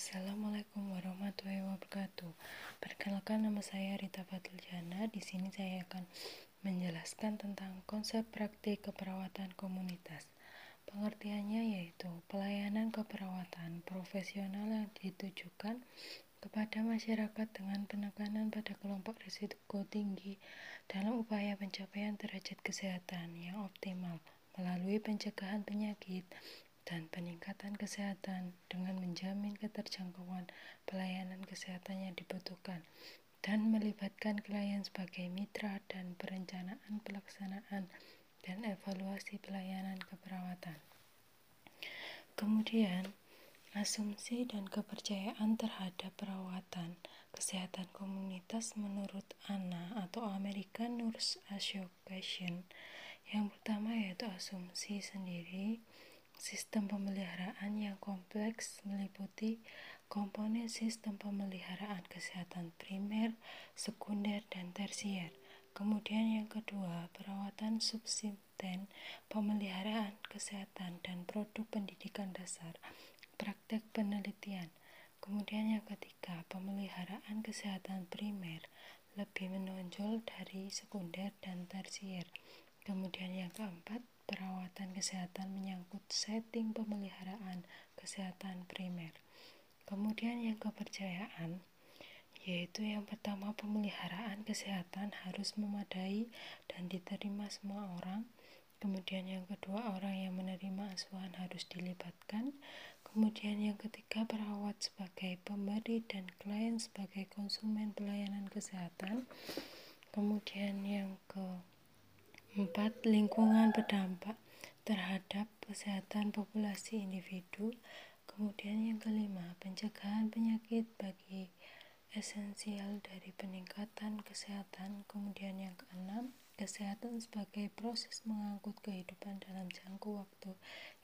Assalamualaikum warahmatullahi wabarakatuh. Perkenalkan nama saya Rita Fatuljana. Di sini saya akan menjelaskan tentang konsep praktik keperawatan komunitas. Pengertiannya yaitu pelayanan keperawatan profesional yang ditujukan kepada masyarakat dengan penekanan pada kelompok risiko tinggi dalam upaya pencapaian derajat kesehatan yang optimal melalui pencegahan penyakit, dan peningkatan kesehatan dengan menjamin keterjangkauan pelayanan kesehatan yang dibutuhkan dan melibatkan klien sebagai mitra dan perencanaan pelaksanaan dan evaluasi pelayanan keperawatan. Kemudian, asumsi dan kepercayaan terhadap perawatan kesehatan komunitas menurut ANA atau American Nurse Association yang pertama yaitu asumsi sendiri Sistem pemeliharaan yang kompleks meliputi komponen sistem pemeliharaan kesehatan primer, sekunder, dan tersier. Kemudian yang kedua, perawatan subsisten, pemeliharaan kesehatan, dan produk pendidikan dasar, praktek penelitian. Kemudian yang ketiga, pemeliharaan kesehatan primer lebih menonjol dari sekunder dan tersier. Kemudian yang keempat, perawatan kesehatan menyangkut setting pemeliharaan kesehatan primer. Kemudian yang kepercayaan yaitu yang pertama pemeliharaan kesehatan harus memadai dan diterima semua orang. Kemudian yang kedua orang yang menerima asuhan harus dilibatkan. Kemudian yang ketiga perawat sebagai pemberi dan klien sebagai konsumen pelayanan kesehatan. Kemudian yang ke Empat, lingkungan berdampak terhadap kesehatan populasi individu. Kemudian yang kelima, pencegahan penyakit bagi esensial dari peningkatan kesehatan. Kemudian yang keenam, kesehatan sebagai proses mengangkut kehidupan dalam jangka waktu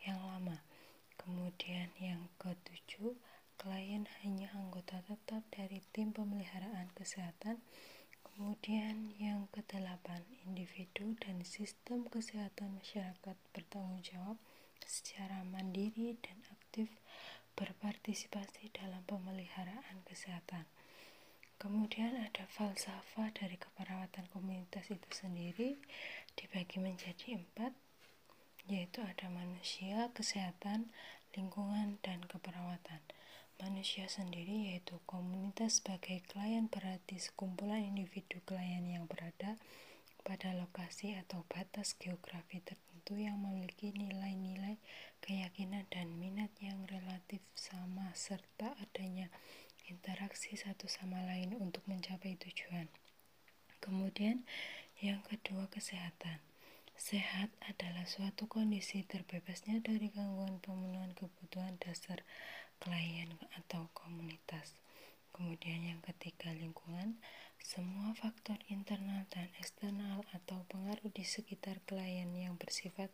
yang lama. Kemudian yang ketujuh, klien hanya anggota tetap dari tim pemeliharaan kesehatan. Kemudian yang kedelapan, individu dan sistem kesehatan masyarakat bertanggung jawab secara mandiri dan aktif berpartisipasi dalam pemeliharaan kesehatan. Kemudian ada falsafah dari keperawatan komunitas itu sendiri dibagi menjadi empat, yaitu ada manusia, kesehatan, lingkungan, dan keperawatan. Manusia sendiri yaitu komunitas sebagai klien berarti sekumpulan individu klien yang berada pada lokasi atau batas geografi tertentu yang memiliki nilai-nilai keyakinan dan minat yang relatif sama serta adanya interaksi satu sama lain untuk mencapai tujuan. Kemudian yang kedua kesehatan. Sehat adalah suatu kondisi terbebasnya dari gangguan pemenuhan kebutuhan dasar klien atau komunitas. Kemudian yang ketiga lingkungan, semua faktor internal dan eksternal atau pengaruh di sekitar klien yang bersifat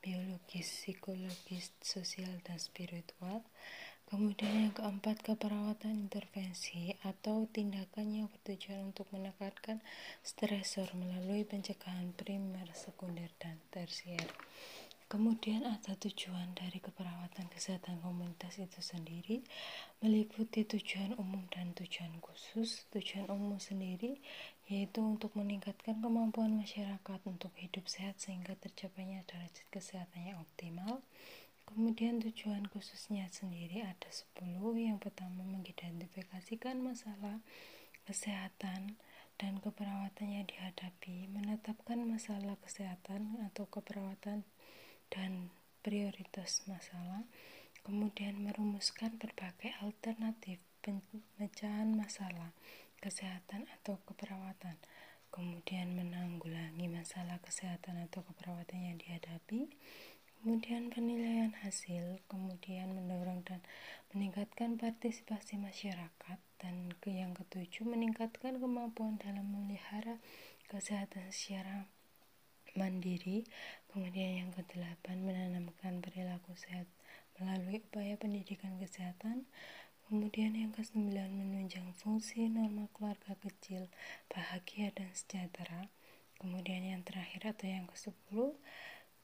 biologis, psikologis, sosial, dan spiritual. Kemudian yang keempat, keperawatan intervensi atau tindakan yang bertujuan untuk menekankan stresor melalui pencegahan primer, sekunder, dan tersier. Kemudian ada tujuan dari keperawatan kesehatan komunitas itu sendiri meliputi tujuan umum dan tujuan khusus. Tujuan umum sendiri yaitu untuk meningkatkan kemampuan masyarakat untuk hidup sehat sehingga tercapainya derajat kesehatan yang optimal. Kemudian tujuan khususnya sendiri ada 10. Yang pertama mengidentifikasikan masalah kesehatan dan keperawatan yang dihadapi, menetapkan masalah kesehatan atau keperawatan dan prioritas masalah, kemudian merumuskan berbagai alternatif pemecahan masalah kesehatan atau keperawatan, kemudian menanggulangi masalah kesehatan atau keperawatan yang dihadapi, kemudian penilaian hasil, kemudian mendorong dan meningkatkan partisipasi masyarakat, dan yang ketujuh meningkatkan kemampuan dalam memelihara kesehatan secara mandiri, kemudian yang kedelapan menanamkan perilaku sehat melalui upaya pendidikan kesehatan, kemudian yang kesembilan menunjang fungsi norma keluarga kecil, bahagia dan sejahtera, kemudian yang terakhir atau yang ke-10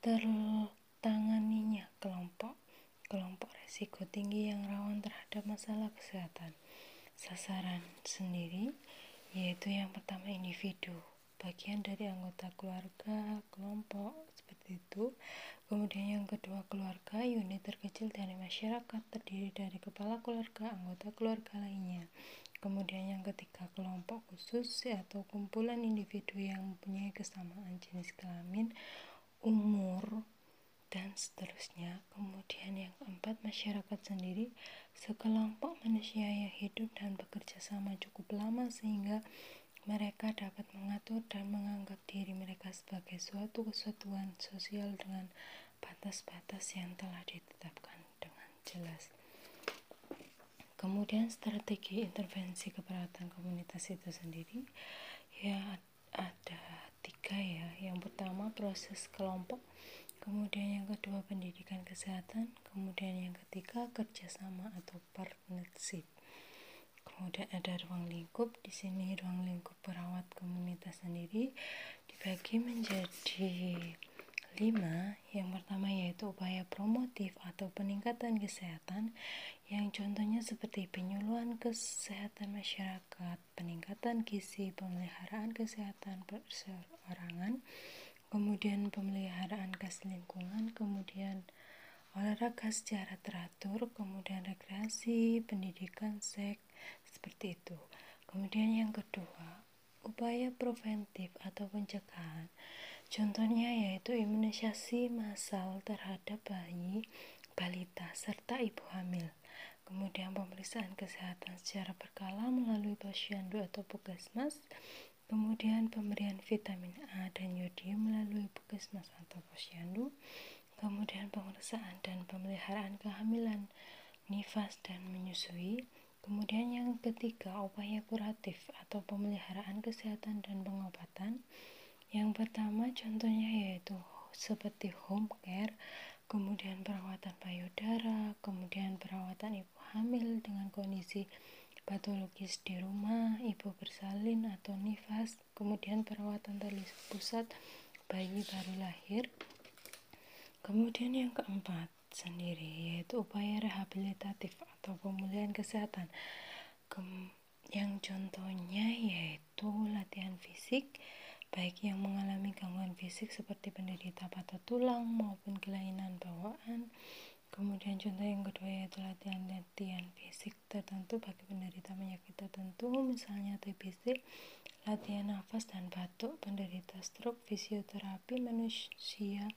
tertanganinya kelompok kelompok resiko tinggi yang rawan terhadap masalah kesehatan. Sasaran sendiri yaitu yang pertama individu, bagian dari anggota keluarga, kelompok, seperti itu. Kemudian yang kedua keluarga, unit terkecil dari masyarakat terdiri dari kepala keluarga, anggota keluarga lainnya. Kemudian yang ketiga kelompok khusus atau kumpulan individu yang mempunyai kesamaan jenis kelamin, umur, dan seterusnya. Kemudian yang keempat, masyarakat sendiri, sekelompok manusia yang hidup dan bekerja sama cukup lama sehingga mereka dapat mengatur dan menganggap diri mereka sebagai suatu kesatuan sosial dengan batas-batas yang telah ditetapkan dengan jelas. Kemudian strategi intervensi keperawatan komunitas itu sendiri ya ada tiga ya. Yang pertama proses kelompok kemudian yang kedua pendidikan kesehatan, kemudian yang ketiga kerjasama atau partnership. Kemudian ada ruang lingkup, di sini ruang lingkup perawat komunitas sendiri dibagi menjadi lima. Yang pertama yaitu upaya promotif atau peningkatan kesehatan, yang contohnya seperti penyuluhan kesehatan masyarakat, peningkatan gizi, pemeliharaan kesehatan perseorangan, kemudian pemeliharaan gas lingkungan, kemudian olahraga secara teratur, kemudian rekreasi, pendidikan, seks, seperti itu. Kemudian yang kedua, upaya preventif atau pencegahan. Contohnya yaitu imunisasi massal terhadap bayi, balita, serta ibu hamil. Kemudian pemeriksaan kesehatan secara berkala melalui posyandu atau puskesmas Kemudian pemberian vitamin A dan yodium melalui puskesmas atau posyandu. Kemudian pemeriksaan dan pemeliharaan kehamilan, nifas dan menyusui. Kemudian yang ketiga, upaya kuratif atau pemeliharaan kesehatan dan pengobatan. Yang pertama contohnya yaitu seperti home care, kemudian perawatan payudara, kemudian perawatan ibu hamil dengan kondisi patologis di rumah, ibu bersalin atau nifas, kemudian perawatan tali pusat bayi baru lahir. Kemudian yang keempat sendiri yaitu upaya rehabilitatif atau pemulihan kesehatan. Kem yang contohnya yaitu latihan fisik, baik yang mengalami gangguan fisik seperti penderita patah tulang maupun kelainan bawaan, Kemudian contoh yang kedua yaitu latihan-latihan fisik tertentu bagi penderita penyakit tertentu, misalnya TBC, latihan nafas dan batuk, penderita stroke, fisioterapi manusia,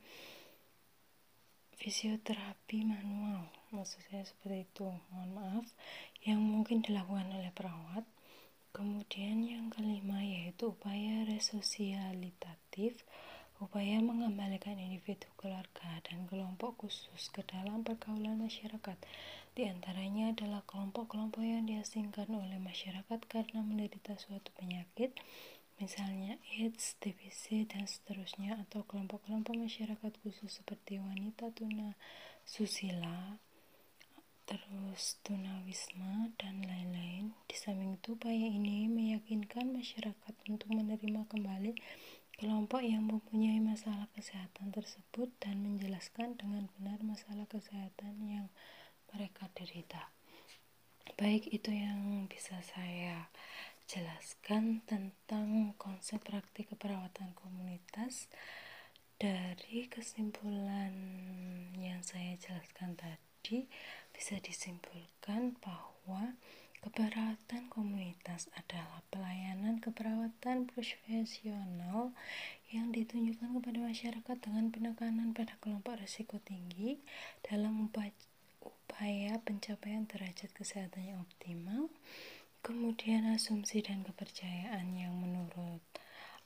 fisioterapi manual, maksud saya seperti itu, mohon maaf, yang mungkin dilakukan oleh perawat. Kemudian yang kelima yaitu upaya resosialitatif, upaya mengembalikan individu keluarga dan kelompok khusus ke dalam pergaulan masyarakat. Di antaranya adalah kelompok-kelompok yang diasingkan oleh masyarakat karena menderita suatu penyakit, misalnya AIDS, TBC, dan seterusnya, atau kelompok-kelompok masyarakat khusus seperti wanita tuna, susila, terus tunawisma, dan lain-lain. Di samping itu, upaya ini meyakinkan masyarakat untuk menerima kembali kelompok yang mempunyai masalah kesehatan tersebut dan menjelaskan dengan benar masalah kesehatan yang mereka derita. Baik itu yang bisa saya jelaskan tentang konsep praktik keperawatan komunitas dari kesimpulan yang saya jelaskan tadi bisa disimpulkan bahwa Keperawatan komunitas adalah pelayanan keperawatan profesional yang ditunjukkan kepada masyarakat dengan penekanan pada kelompok risiko tinggi dalam upaya pencapaian derajat kesehatan yang optimal. Kemudian asumsi dan kepercayaan yang menurut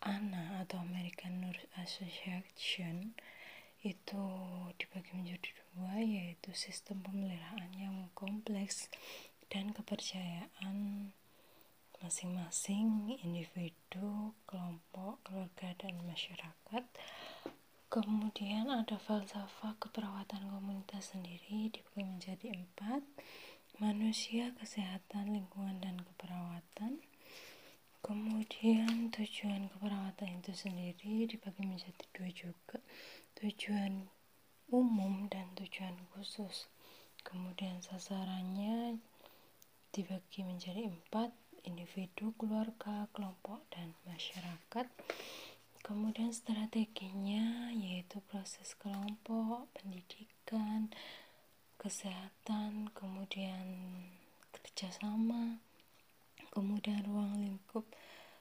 ANA atau American Nurse Association itu dibagi menjadi dua yaitu sistem pemeliharaan yang kompleks dan kepercayaan masing-masing individu, kelompok, keluarga, dan masyarakat. Kemudian ada falsafah keperawatan komunitas sendiri dibagi menjadi empat, manusia, kesehatan, lingkungan, dan keperawatan. Kemudian tujuan keperawatan itu sendiri dibagi menjadi dua juga, tujuan umum dan tujuan khusus. Kemudian sasarannya dibagi menjadi empat, individu, keluarga, kelompok, dan masyarakat. Kemudian strateginya yaitu proses kelompok, pendidikan, kesehatan, kemudian kerjasama, kemudian ruang lingkup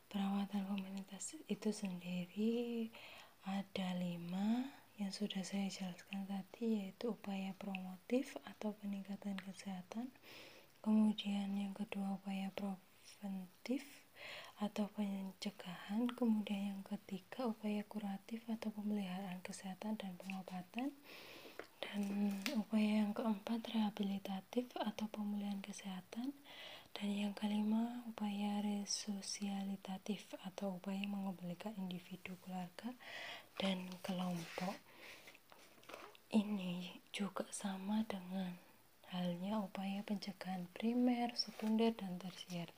perawatan komunitas itu sendiri. Ada lima yang sudah saya jelaskan tadi yaitu upaya promotif atau peningkatan kesehatan. Kemudian yang kedua upaya preventif atau pencegahan. Kemudian yang ketiga upaya kuratif atau pemeliharaan kesehatan dan pengobatan dan upaya yang keempat rehabilitatif atau pemulihan kesehatan. Dan yang kelima upaya resosialitatif atau upaya mengembalikan individu keluarga dan kelompok. Ini juga sama dengan halnya upaya pencegahan primer, sekunder, dan tersier.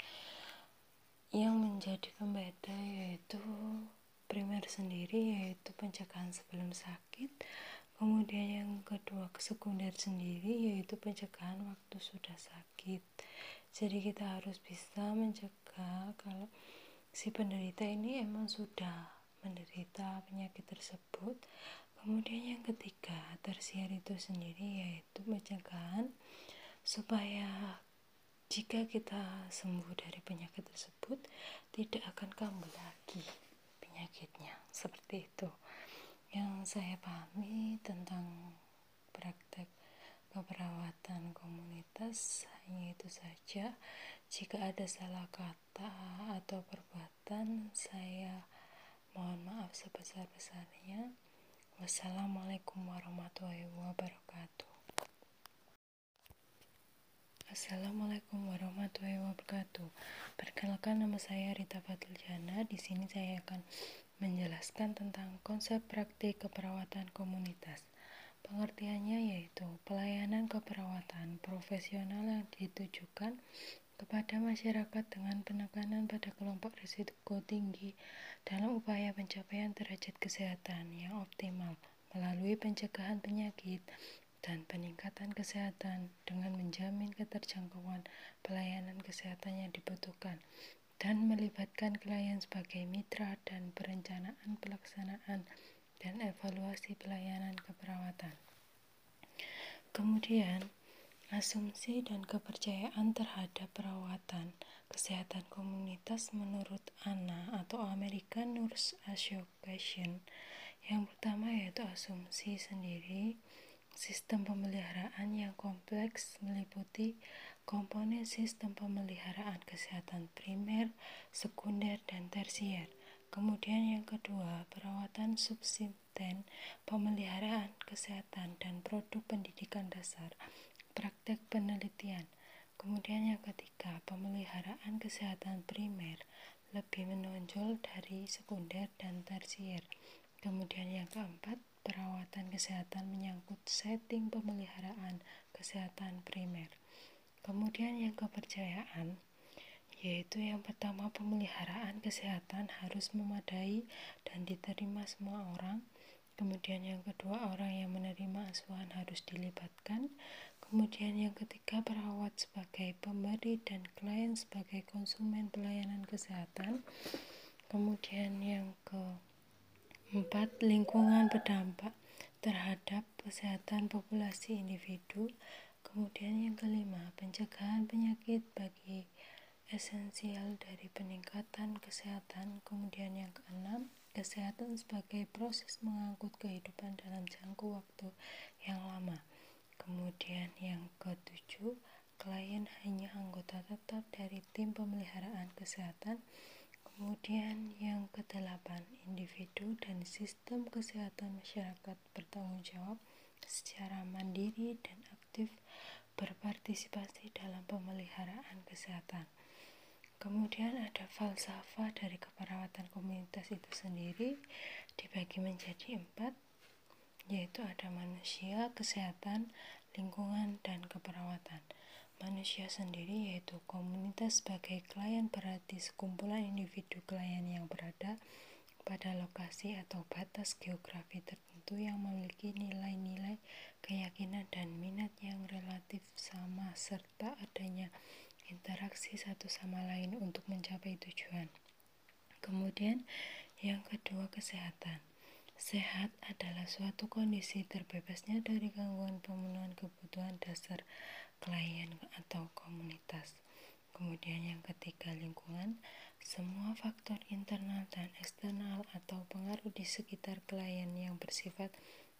Yang menjadi pembeda yaitu primer sendiri yaitu pencegahan sebelum sakit kemudian yang kedua sekunder sendiri yaitu pencegahan waktu sudah sakit. Jadi kita harus bisa mencegah kalau si penderita ini emang sudah menderita penyakit tersebut. Kemudian yang ketiga tersier itu sendiri yaitu pencegahan supaya jika kita sembuh dari penyakit tersebut tidak akan kambuh lagi penyakitnya. Seperti itu yang saya pahami tentang praktek keperawatan komunitas hanya itu saja jika ada salah kata atau perbuatan saya Mohon maaf sebesar-besarnya. Wassalamualaikum warahmatullahi wabarakatuh. Assalamualaikum warahmatullahi wabarakatuh. Perkenalkan nama saya Rita Fatul Jana. Di sini saya akan menjelaskan tentang konsep praktik keperawatan komunitas. Pengertiannya yaitu pelayanan keperawatan profesional yang ditujukan kepada masyarakat dengan penekanan pada kelompok risiko tinggi dalam upaya pencapaian derajat kesehatan yang optimal melalui pencegahan penyakit dan peningkatan kesehatan dengan menjamin keterjangkauan pelayanan kesehatan yang dibutuhkan dan melibatkan klien sebagai mitra dan perencanaan pelaksanaan dan evaluasi pelayanan keperawatan. Kemudian, Asumsi dan kepercayaan terhadap perawatan kesehatan komunitas menurut ANA atau American Nurse Association yang pertama yaitu asumsi sendiri sistem pemeliharaan yang kompleks meliputi komponen sistem pemeliharaan kesehatan primer, sekunder, dan tersier. Kemudian yang kedua, perawatan subsisten, pemeliharaan kesehatan, dan produk pendidikan dasar praktek penelitian. Kemudian yang ketiga, pemeliharaan kesehatan primer lebih menonjol dari sekunder dan tersier. Kemudian yang keempat, perawatan kesehatan menyangkut setting pemeliharaan kesehatan primer. Kemudian yang kepercayaan, yaitu yang pertama pemeliharaan kesehatan harus memadai dan diterima semua orang. Kemudian yang kedua, orang yang menerima asuhan harus dilibatkan. Kemudian yang ketiga, perawat sebagai pemberi dan klien sebagai konsumen pelayanan kesehatan. Kemudian yang keempat, lingkungan berdampak terhadap kesehatan populasi individu. Kemudian yang kelima, pencegahan penyakit bagi esensial dari peningkatan kesehatan. Kemudian yang keenam, kesehatan sebagai proses mengangkut kehidupan dalam jangka waktu yang lama. Kemudian yang ketujuh, klien hanya anggota tetap dari tim pemeliharaan kesehatan. Kemudian yang kedelapan, individu dan sistem kesehatan masyarakat bertanggung jawab secara mandiri dan aktif berpartisipasi dalam pemeliharaan kesehatan. Kemudian ada falsafah dari keperawatan komunitas itu sendiri dibagi menjadi empat yaitu ada manusia, kesehatan, lingkungan, dan keperawatan. Manusia sendiri yaitu komunitas sebagai klien berarti sekumpulan individu klien yang berada pada lokasi atau batas geografi tertentu tertentu yang memiliki nilai-nilai keyakinan dan minat yang relatif sama serta adanya interaksi satu sama lain untuk mencapai tujuan. Kemudian yang kedua kesehatan. Sehat adalah suatu kondisi terbebasnya dari gangguan pemenuhan kebutuhan dasar klien atau komunitas. Kemudian yang ketiga lingkungan, semua faktor internal dan eksternal atau pengaruh di sekitar klien yang bersifat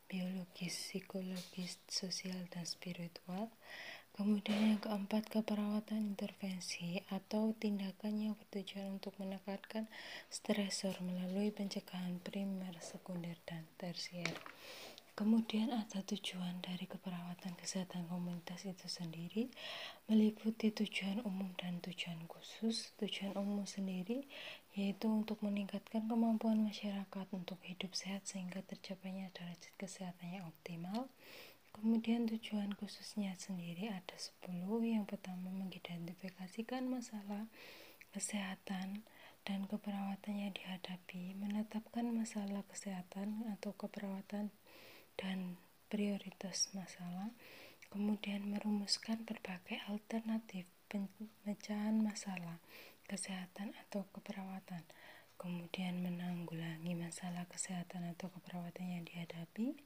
biologis, psikologis, sosial, dan spiritual Kemudian yang keempat, keperawatan intervensi atau tindakan yang bertujuan untuk menekankan stresor melalui pencegahan primer, sekunder, dan tersier. Kemudian ada tujuan dari keperawatan kesehatan komunitas itu sendiri meliputi tujuan umum dan tujuan khusus. Tujuan umum sendiri yaitu untuk meningkatkan kemampuan masyarakat untuk hidup sehat sehingga tercapainya derajat kesehatan yang optimal. Kemudian tujuan khususnya sendiri ada 10. Yang pertama mengidentifikasikan masalah kesehatan dan keperawatan yang dihadapi, menetapkan masalah kesehatan atau keperawatan dan prioritas masalah, kemudian merumuskan berbagai alternatif pemecahan masalah kesehatan atau keperawatan, kemudian menanggulangi masalah kesehatan atau keperawatan yang dihadapi,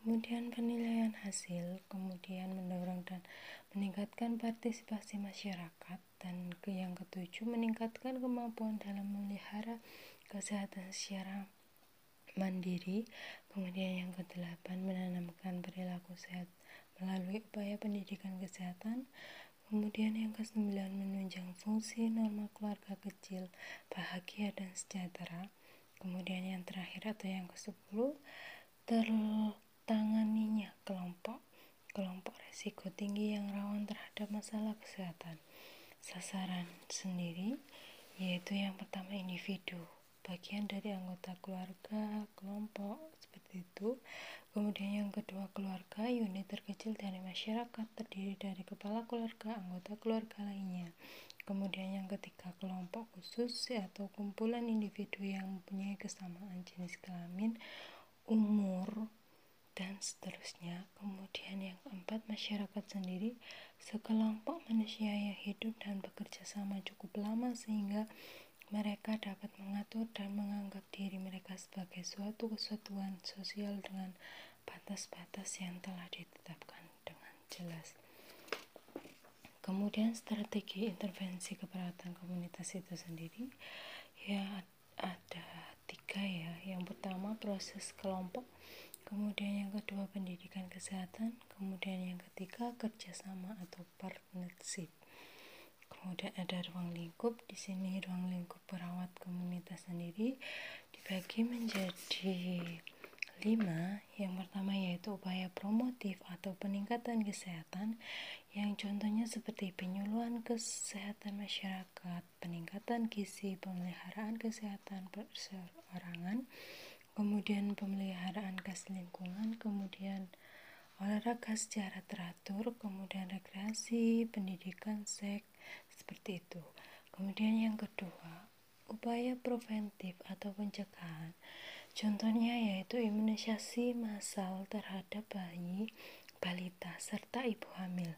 kemudian penilaian hasil, kemudian mendorong dan meningkatkan partisipasi masyarakat, dan yang ketujuh meningkatkan kemampuan dalam memelihara kesehatan secara mandiri, kemudian yang kedelapan menanamkan perilaku sehat melalui upaya pendidikan kesehatan, kemudian yang kesembilan menunjang fungsi norma keluarga kecil, bahagia dan sejahtera, kemudian yang terakhir atau yang ke sepuluh ter tanganinya kelompok kelompok resiko tinggi yang rawan terhadap masalah kesehatan. Sasaran sendiri yaitu yang pertama individu, bagian dari anggota keluarga, kelompok seperti itu. Kemudian yang kedua keluarga, unit terkecil dari masyarakat terdiri dari kepala keluarga, anggota keluarga lainnya. Kemudian yang ketiga kelompok khusus atau kumpulan individu yang mempunyai kesamaan jenis kelamin, umur, dan seterusnya. Kemudian yang keempat, masyarakat sendiri sekelompok manusia yang hidup dan bekerja sama cukup lama sehingga mereka dapat mengatur dan menganggap diri mereka sebagai suatu kesatuan sosial dengan batas-batas yang telah ditetapkan dengan jelas. Kemudian strategi intervensi keperawatan komunitas itu sendiri ya ada tiga ya. Yang pertama proses kelompok kemudian yang kedua pendidikan kesehatan, kemudian yang ketiga kerjasama atau partnership. Kemudian ada ruang lingkup, di sini ruang lingkup perawat komunitas sendiri dibagi menjadi lima. Yang pertama yaitu upaya promotif atau peningkatan kesehatan, yang contohnya seperti penyuluhan kesehatan masyarakat, peningkatan gizi, pemeliharaan kesehatan perseorangan, kemudian pemeliharaan gas lingkungan, kemudian olahraga secara teratur, kemudian rekreasi, pendidikan, seks, seperti itu. Kemudian yang kedua, upaya preventif atau pencegahan. Contohnya yaitu imunisasi massal terhadap bayi, balita, serta ibu hamil.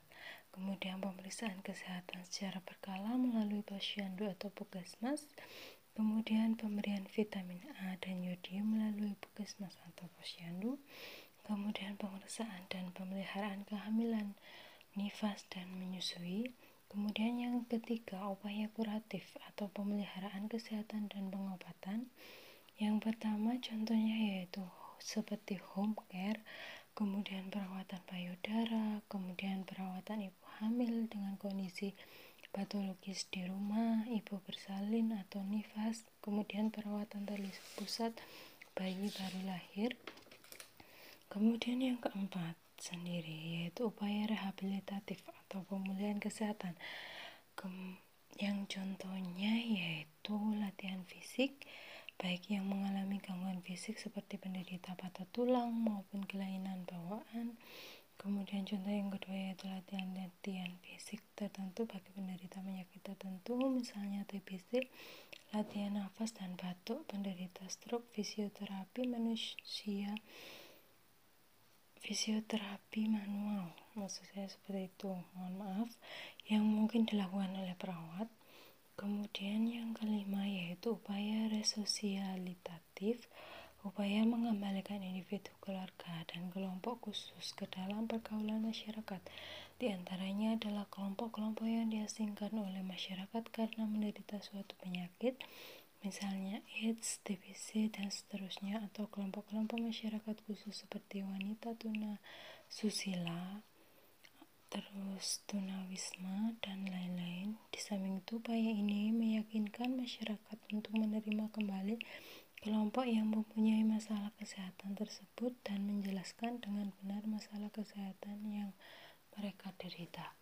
Kemudian pemeriksaan kesehatan secara berkala melalui posyandu atau puskesmas Kemudian pemberian vitamin A dan yodium melalui puskesmas atau posyandu. Kemudian pemeriksaan dan pemeliharaan kehamilan, nifas dan menyusui. Kemudian yang ketiga, upaya kuratif atau pemeliharaan kesehatan dan pengobatan. Yang pertama contohnya yaitu seperti home care, kemudian perawatan payudara, kemudian perawatan ibu hamil dengan kondisi patologis di rumah, ibu bersalin atau nifas, kemudian perawatan tali pusat bayi baru lahir. Kemudian yang keempat sendiri yaitu upaya rehabilitatif atau pemulihan kesehatan. Yang contohnya yaitu latihan fisik baik yang mengalami gangguan fisik seperti penderita patah tulang maupun kelainan bawaan Kemudian contoh yang kedua yaitu latihan-latihan fisik tertentu bagi penderita penyakit tertentu, misalnya TBC, latihan nafas dan batuk, penderita stroke, fisioterapi manusia, fisioterapi manual. Maksud saya seperti itu. Mohon maaf. Yang mungkin dilakukan oleh perawat. Kemudian yang kelima yaitu upaya resosialitatif. Upaya mengembalikan individu keluarga dan kelompok khusus ke dalam pergaulan masyarakat. Di antaranya adalah kelompok-kelompok yang diasingkan oleh masyarakat karena menderita suatu penyakit misalnya AIDS, TBC, dan seterusnya, atau kelompok-kelompok masyarakat khusus seperti wanita tuna susila, terus tunawisma, dan lain-lain. Di samping itu, upaya ini meyakinkan masyarakat untuk menerima kembali kelompok yang mempunyai masalah kesehatan tersebut dan menjelaskan dengan benar masalah kesehatan yang mereka derita.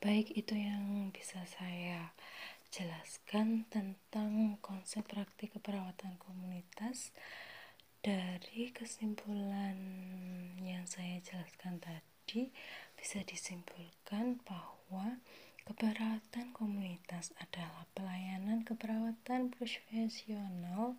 Baik, itu yang bisa saya jelaskan tentang konsep praktik keperawatan komunitas dari kesimpulan yang saya jelaskan tadi bisa disimpulkan bahwa keperawatan komunitas adalah pelayanan keperawatan profesional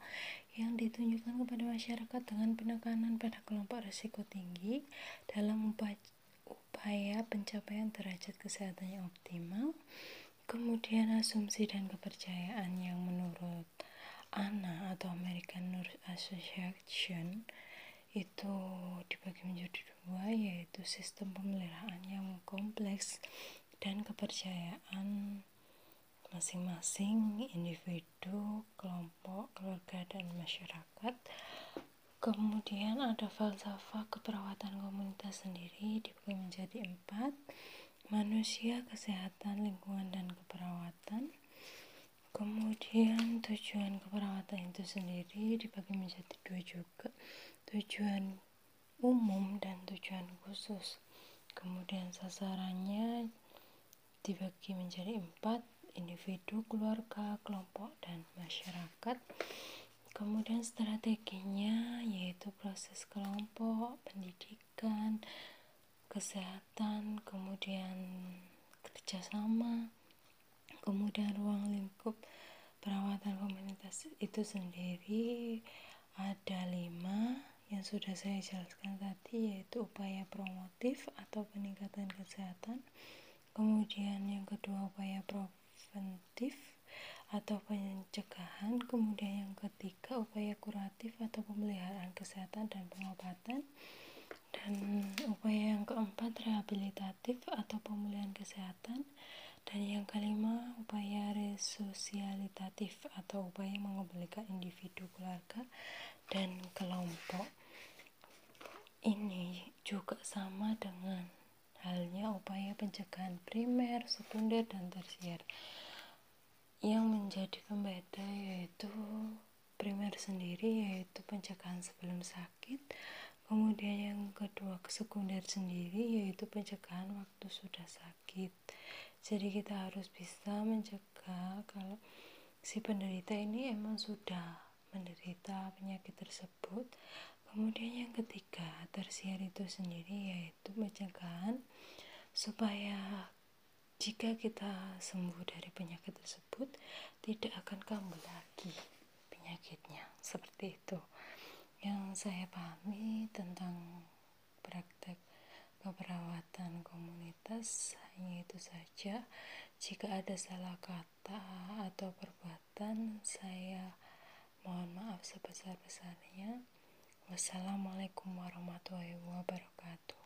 yang ditunjukkan kepada masyarakat dengan penekanan pada kelompok risiko tinggi dalam upaya pencapaian derajat kesehatan yang optimal Kemudian asumsi dan kepercayaan yang menurut ANA atau American Nurse Association itu dibagi menjadi dua yaitu sistem pemeliharaan yang kompleks dan kepercayaan masing-masing individu, kelompok, keluarga, dan masyarakat. Kemudian ada falsafah keperawatan komunitas sendiri dibagi menjadi empat manusia, kesehatan, lingkungan, dan keperawatan. Kemudian tujuan keperawatan itu sendiri dibagi menjadi dua juga, tujuan umum dan tujuan khusus. Kemudian sasarannya dibagi menjadi empat, individu, keluarga, kelompok, dan masyarakat. Kemudian strateginya yaitu proses kelompok, pendidikan, kesehatan, kemudian kerjasama, kemudian ruang lingkup perawatan komunitas itu sendiri. Ada lima yang sudah saya jelaskan tadi yaitu upaya promotif atau peningkatan kesehatan. Kemudian yang kedua upaya preventif atau pencegahan. Kemudian yang ketiga upaya kuratif atau pemeliharaan kesehatan dan pengobatan dan upaya yang keempat rehabilitatif atau pemulihan kesehatan. Dan yang kelima upaya resosialitatif atau upaya mengembalikan individu keluarga dan kelompok. Ini juga sama dengan halnya upaya pencegahan primer, sekunder, dan tersier. Yang menjadi pembeda yaitu primer sendiri yaitu pencegahan sebelum sakit kemudian yang kedua sekunder sendiri yaitu pencegahan waktu sudah sakit. Jadi kita harus bisa mencegah kalau si penderita ini emang sudah menderita penyakit tersebut. Kemudian yang ketiga tersier itu sendiri yaitu pencegahan supaya jika kita sembuh dari penyakit tersebut tidak akan kambuh lagi penyakitnya. Seperti itu yang saya pahami tentang praktek keperawatan komunitas hanya itu saja. Jika ada salah kata atau perbuatan saya mohon maaf sebesar-besarnya. Wassalamualaikum warahmatullahi wabarakatuh